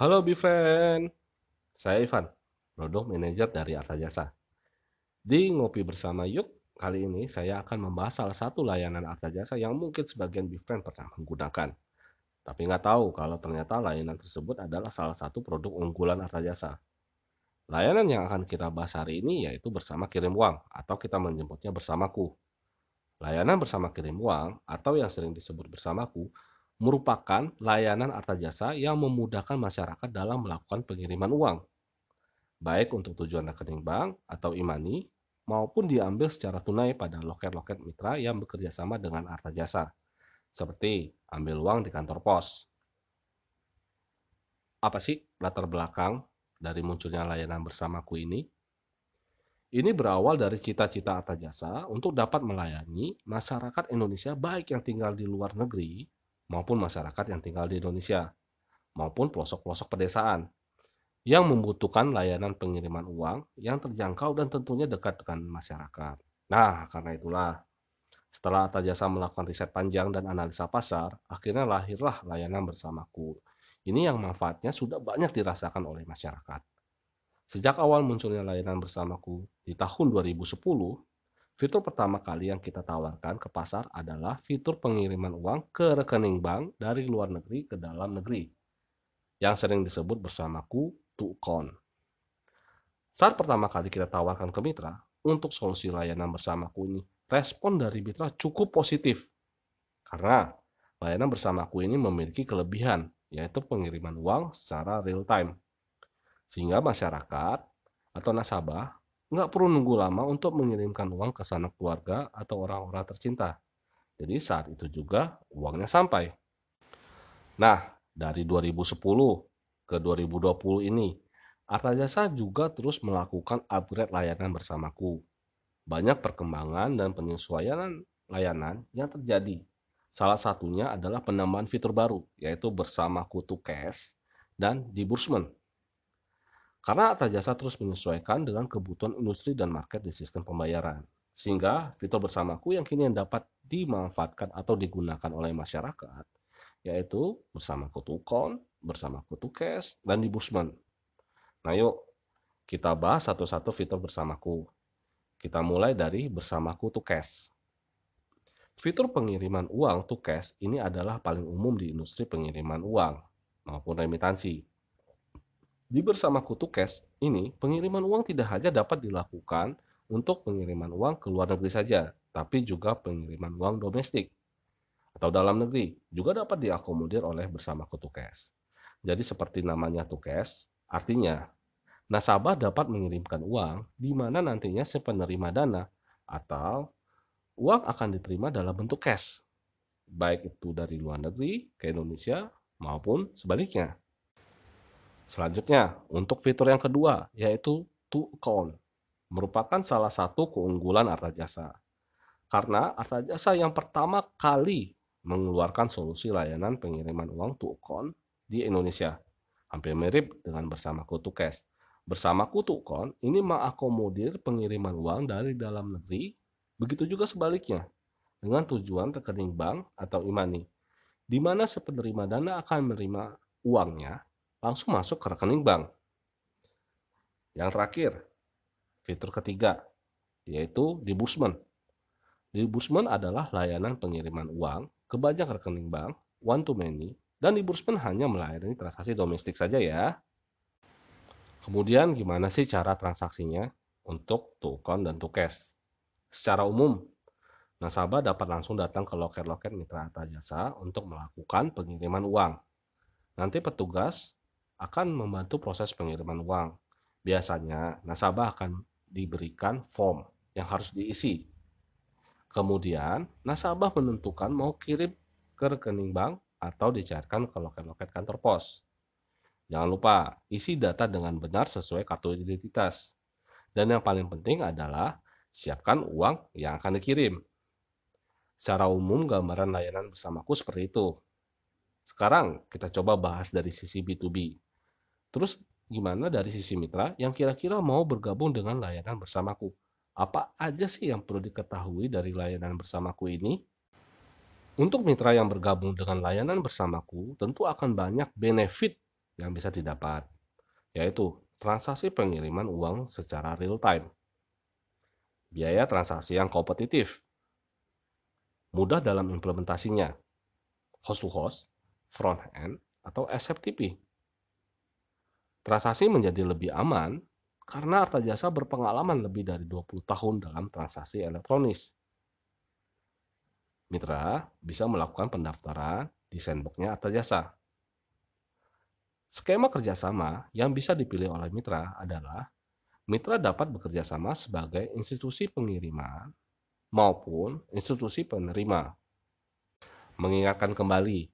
Halo Bifriend, saya Ivan, produk manager dari Arta Jasa. Di Ngopi Bersama Yuk, kali ini saya akan membahas salah satu layanan Arta Jasa yang mungkin sebagian Bifriend pernah menggunakan. Tapi nggak tahu kalau ternyata layanan tersebut adalah salah satu produk unggulan Arta Jasa. Layanan yang akan kita bahas hari ini yaitu bersama kirim uang atau kita menjemputnya bersamaku. Layanan bersama kirim uang atau yang sering disebut bersamaku merupakan layanan Arta Jasa yang memudahkan masyarakat dalam melakukan pengiriman uang, baik untuk tujuan rekening bank atau e-money maupun diambil secara tunai pada loket-loket mitra yang bekerja sama dengan Arta Jasa, seperti ambil uang di kantor pos. Apa sih latar belakang dari munculnya layanan bersamaku ini? Ini berawal dari cita-cita Arta Jasa untuk dapat melayani masyarakat Indonesia baik yang tinggal di luar negeri maupun masyarakat yang tinggal di Indonesia maupun pelosok-pelosok pedesaan yang membutuhkan layanan pengiriman uang yang terjangkau dan tentunya dekat dengan masyarakat. Nah, karena itulah setelah Arta Jasa melakukan riset panjang dan analisa pasar, akhirnya lahirlah layanan bersamaku. Ini yang manfaatnya sudah banyak dirasakan oleh masyarakat. Sejak awal munculnya layanan bersamaku di tahun 2010, fitur pertama kali yang kita tawarkan ke pasar adalah fitur pengiriman uang ke rekening bank dari luar negeri ke dalam negeri, yang sering disebut bersamaku Tukon. Saat pertama kali kita tawarkan ke mitra, untuk solusi layanan bersamaku ini, respon dari mitra cukup positif. Karena layanan bersamaku ini memiliki kelebihan, yaitu pengiriman uang secara real time sehingga masyarakat atau nasabah nggak perlu nunggu lama untuk mengirimkan uang ke sanak keluarga atau orang-orang tercinta. Jadi saat itu juga uangnya sampai. Nah, dari 2010 ke 2020 ini, Arta Jasa juga terus melakukan upgrade layanan bersamaku. Banyak perkembangan dan penyesuaian layanan yang terjadi. Salah satunya adalah penambahan fitur baru, yaitu bersamaku to cash dan disbursement karena Arta Jasa terus menyesuaikan dengan kebutuhan industri dan market di sistem pembayaran. Sehingga fitur bersamaku yang kini yang dapat dimanfaatkan atau digunakan oleh masyarakat, yaitu bersama Kutukon, bersama Kutukes, dan Dibusman. Nah yuk, kita bahas satu-satu fitur bersamaku. Kita mulai dari bersamaku Tukes. Fitur pengiriman uang to ini adalah paling umum di industri pengiriman uang maupun remitansi. Di bersama kutu cash ini, pengiriman uang tidak hanya dapat dilakukan untuk pengiriman uang ke luar negeri saja, tapi juga pengiriman uang domestik atau dalam negeri juga dapat diakomodir oleh bersama kutu cash. Jadi seperti namanya cash, artinya nasabah dapat mengirimkan uang di mana nantinya si penerima dana atau uang akan diterima dalam bentuk cash, baik itu dari luar negeri ke Indonesia maupun sebaliknya. Selanjutnya, untuk fitur yang kedua, yaitu to account, merupakan salah satu keunggulan Arta Jasa. Karena Arta Jasa yang pertama kali mengeluarkan solusi layanan pengiriman uang to account di Indonesia. Hampir mirip dengan bersama Kutu Cash. Bersama Kutu Account, ini mengakomodir pengiriman uang dari dalam negeri, begitu juga sebaliknya, dengan tujuan rekening bank atau e-money, di mana si penerima dana akan menerima uangnya langsung masuk ke rekening bank. Yang terakhir, fitur ketiga, yaitu disbursement. Disbursement adalah layanan pengiriman uang ke banyak rekening bank, one to many, dan disbursement hanya melayani transaksi domestik saja ya. Kemudian gimana sih cara transaksinya untuk Tukon dan Tukes? Secara umum, nasabah dapat langsung datang ke loket-loket mitra jasa untuk melakukan pengiriman uang. Nanti petugas akan membantu proses pengiriman uang. Biasanya, nasabah akan diberikan form yang harus diisi. Kemudian, nasabah menentukan mau kirim ke rekening bank atau dicairkan ke loket-loket kantor pos. Jangan lupa, isi data dengan benar sesuai kartu identitas. Dan yang paling penting adalah siapkan uang yang akan dikirim. Secara umum, gambaran layanan bersamaku seperti itu. Sekarang kita coba bahas dari sisi B2B. Terus gimana dari sisi mitra yang kira-kira mau bergabung dengan layanan bersamaku? Apa aja sih yang perlu diketahui dari layanan bersamaku ini? Untuk mitra yang bergabung dengan layanan bersamaku, tentu akan banyak benefit yang bisa didapat, yaitu transaksi pengiriman uang secara real time, biaya transaksi yang kompetitif, mudah dalam implementasinya, host to host, front end, atau SFTP. Transaksi menjadi lebih aman karena Arta Jasa berpengalaman lebih dari 20 tahun dalam transaksi elektronis. Mitra bisa melakukan pendaftaran di sandboxnya Arta Jasa. Skema kerjasama yang bisa dipilih oleh mitra adalah mitra dapat bekerja sama sebagai institusi pengiriman maupun institusi penerima. Mengingatkan kembali,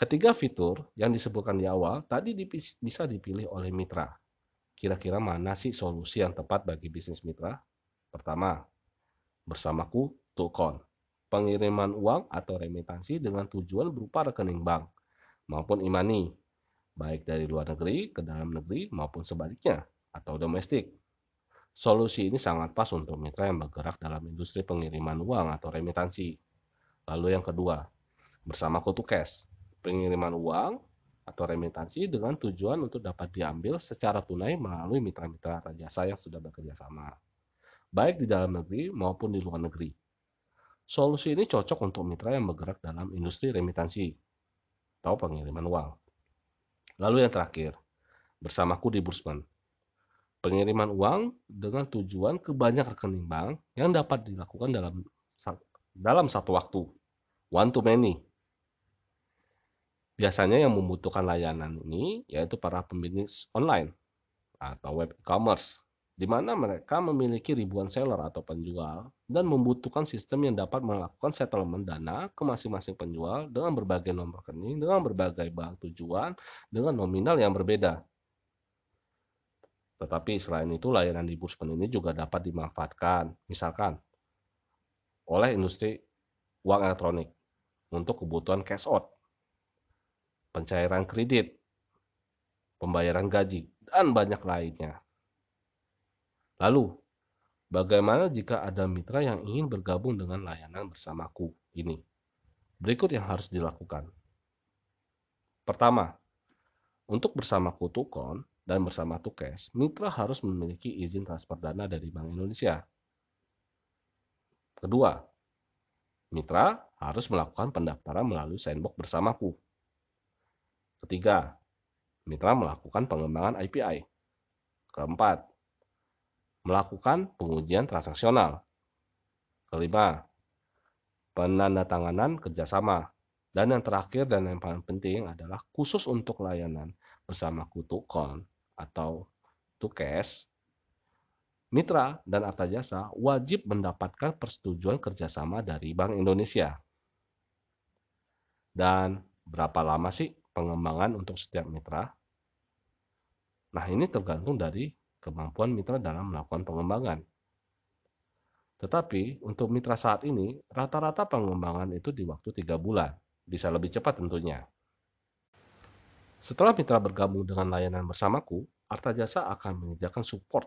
ketiga fitur yang disebutkan di awal tadi bisa dipilih oleh mitra kira-kira mana sih solusi yang tepat bagi bisnis mitra? Pertama, bersamaku Tukon. Pengiriman uang atau remitansi dengan tujuan berupa rekening bank maupun imani, baik dari luar negeri ke dalam negeri maupun sebaliknya atau domestik. Solusi ini sangat pas untuk mitra yang bergerak dalam industri pengiriman uang atau remitansi. Lalu yang kedua, bersama Kutu Cash, pengiriman uang atau remitansi dengan tujuan untuk dapat diambil secara tunai melalui mitra-mitra jasa yang sudah bekerja sama, baik di dalam negeri maupun di luar negeri. Solusi ini cocok untuk mitra yang bergerak dalam industri remitansi atau pengiriman uang. Lalu yang terakhir, bersamaku di Bursman. Pengiriman uang dengan tujuan ke banyak rekening bank yang dapat dilakukan dalam dalam satu waktu, one to many, Biasanya yang membutuhkan layanan ini yaitu para pembisnis online atau web e-commerce, di mana mereka memiliki ribuan seller atau penjual dan membutuhkan sistem yang dapat melakukan settlement dana ke masing-masing penjual dengan berbagai nomor rekening, dengan berbagai bank tujuan, dengan nominal yang berbeda. Tetapi selain itu, layanan di Bursman ini juga dapat dimanfaatkan, misalkan oleh industri uang elektronik untuk kebutuhan cash out pencairan kredit, pembayaran gaji, dan banyak lainnya. Lalu, bagaimana jika ada mitra yang ingin bergabung dengan layanan bersamaku ini? Berikut yang harus dilakukan. Pertama, untuk bersama Kutukon dan bersama Tukes, mitra harus memiliki izin transfer dana dari Bank Indonesia. Kedua, mitra harus melakukan pendaftaran melalui sandbox bersamaku. Ketiga, mitra melakukan pengembangan API. Keempat, melakukan pengujian transaksional. Kelima, penandatanganan kerjasama. Dan yang terakhir dan yang paling penting adalah khusus untuk layanan bersama Kutukon atau Tukes, mitra dan arta jasa wajib mendapatkan persetujuan kerjasama dari Bank Indonesia. Dan berapa lama sih pengembangan untuk setiap mitra. Nah, ini tergantung dari kemampuan mitra dalam melakukan pengembangan. Tetapi untuk mitra saat ini, rata-rata pengembangan itu di waktu 3 bulan, bisa lebih cepat tentunya. Setelah mitra bergabung dengan layanan bersamaku, Arta Jasa akan menyediakan support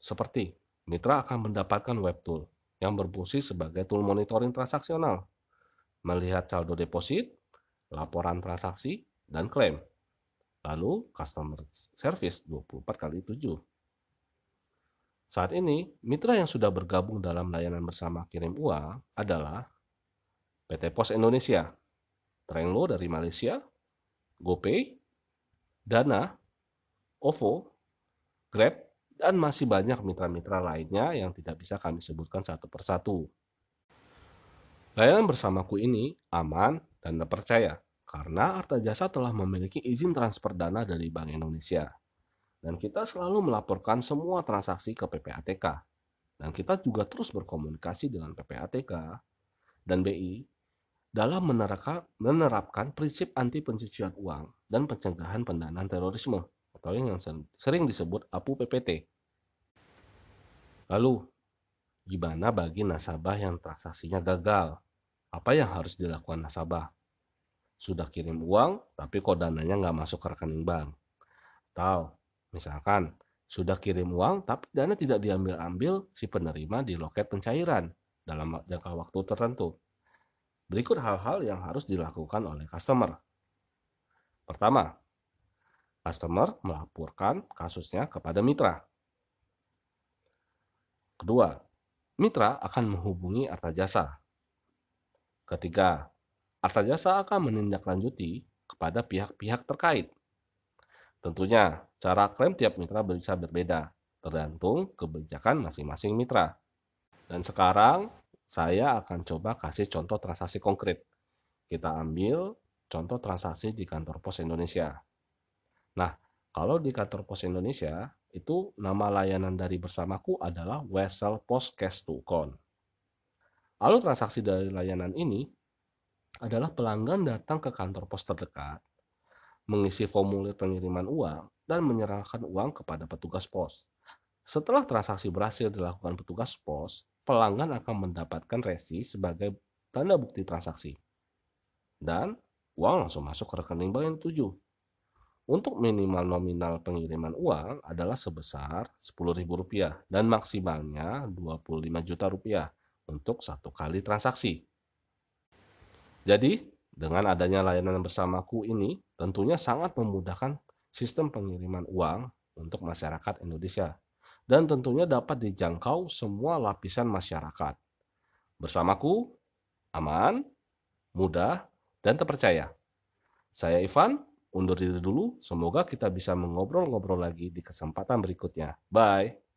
seperti mitra akan mendapatkan web tool yang berfungsi sebagai tool monitoring transaksional, melihat saldo deposit, laporan transaksi, dan klaim. Lalu customer service 24 kali 7. Saat ini, mitra yang sudah bergabung dalam layanan bersama kirim uang adalah PT Pos Indonesia, Trenlo dari Malaysia, GoPay, Dana, OVO, Grab, dan masih banyak mitra-mitra lainnya yang tidak bisa kami sebutkan satu persatu. Layanan bersamaku ini aman dan terpercaya karena Arta Jasa telah memiliki izin transfer dana dari Bank Indonesia. Dan kita selalu melaporkan semua transaksi ke PPATK. Dan kita juga terus berkomunikasi dengan PPATK dan BI dalam menerapkan, prinsip anti pencucian uang dan pencegahan pendanaan terorisme atau yang sering disebut APU PPT. Lalu, gimana bagi nasabah yang transaksinya gagal? Apa yang harus dilakukan nasabah? Sudah kirim uang tapi kok dananya nggak masuk ke rekening bank. Atau misalkan sudah kirim uang tapi dana tidak diambil-ambil si penerima di loket pencairan dalam jangka waktu tertentu. Berikut hal-hal yang harus dilakukan oleh customer. Pertama, Customer melaporkan kasusnya kepada mitra. Kedua, mitra akan menghubungi Arta Jasa. Ketiga, Arta Jasa akan menindaklanjuti kepada pihak-pihak terkait. Tentunya, cara klaim tiap mitra bisa berbeda, tergantung kebijakan masing-masing mitra. Dan sekarang, saya akan coba kasih contoh transaksi konkret. Kita ambil contoh transaksi di kantor pos Indonesia. Nah, kalau di kantor pos Indonesia, itu nama layanan dari bersamaku adalah Wesel Post Cash to Account. Lalu transaksi dari layanan ini adalah pelanggan datang ke kantor pos terdekat, mengisi formulir pengiriman uang, dan menyerahkan uang kepada petugas pos. Setelah transaksi berhasil dilakukan petugas pos, pelanggan akan mendapatkan resi sebagai tanda bukti transaksi. Dan uang langsung masuk ke rekening bank yang dituju. Untuk minimal nominal pengiriman uang adalah sebesar Rp10.000 dan maksimalnya Rp25 juta rupiah untuk satu kali transaksi. Jadi, dengan adanya layanan bersamaku ini tentunya sangat memudahkan sistem pengiriman uang untuk masyarakat Indonesia dan tentunya dapat dijangkau semua lapisan masyarakat. Bersamaku, aman, mudah, dan terpercaya. Saya Ivan, undur diri dulu. Semoga kita bisa mengobrol-ngobrol lagi di kesempatan berikutnya. Bye.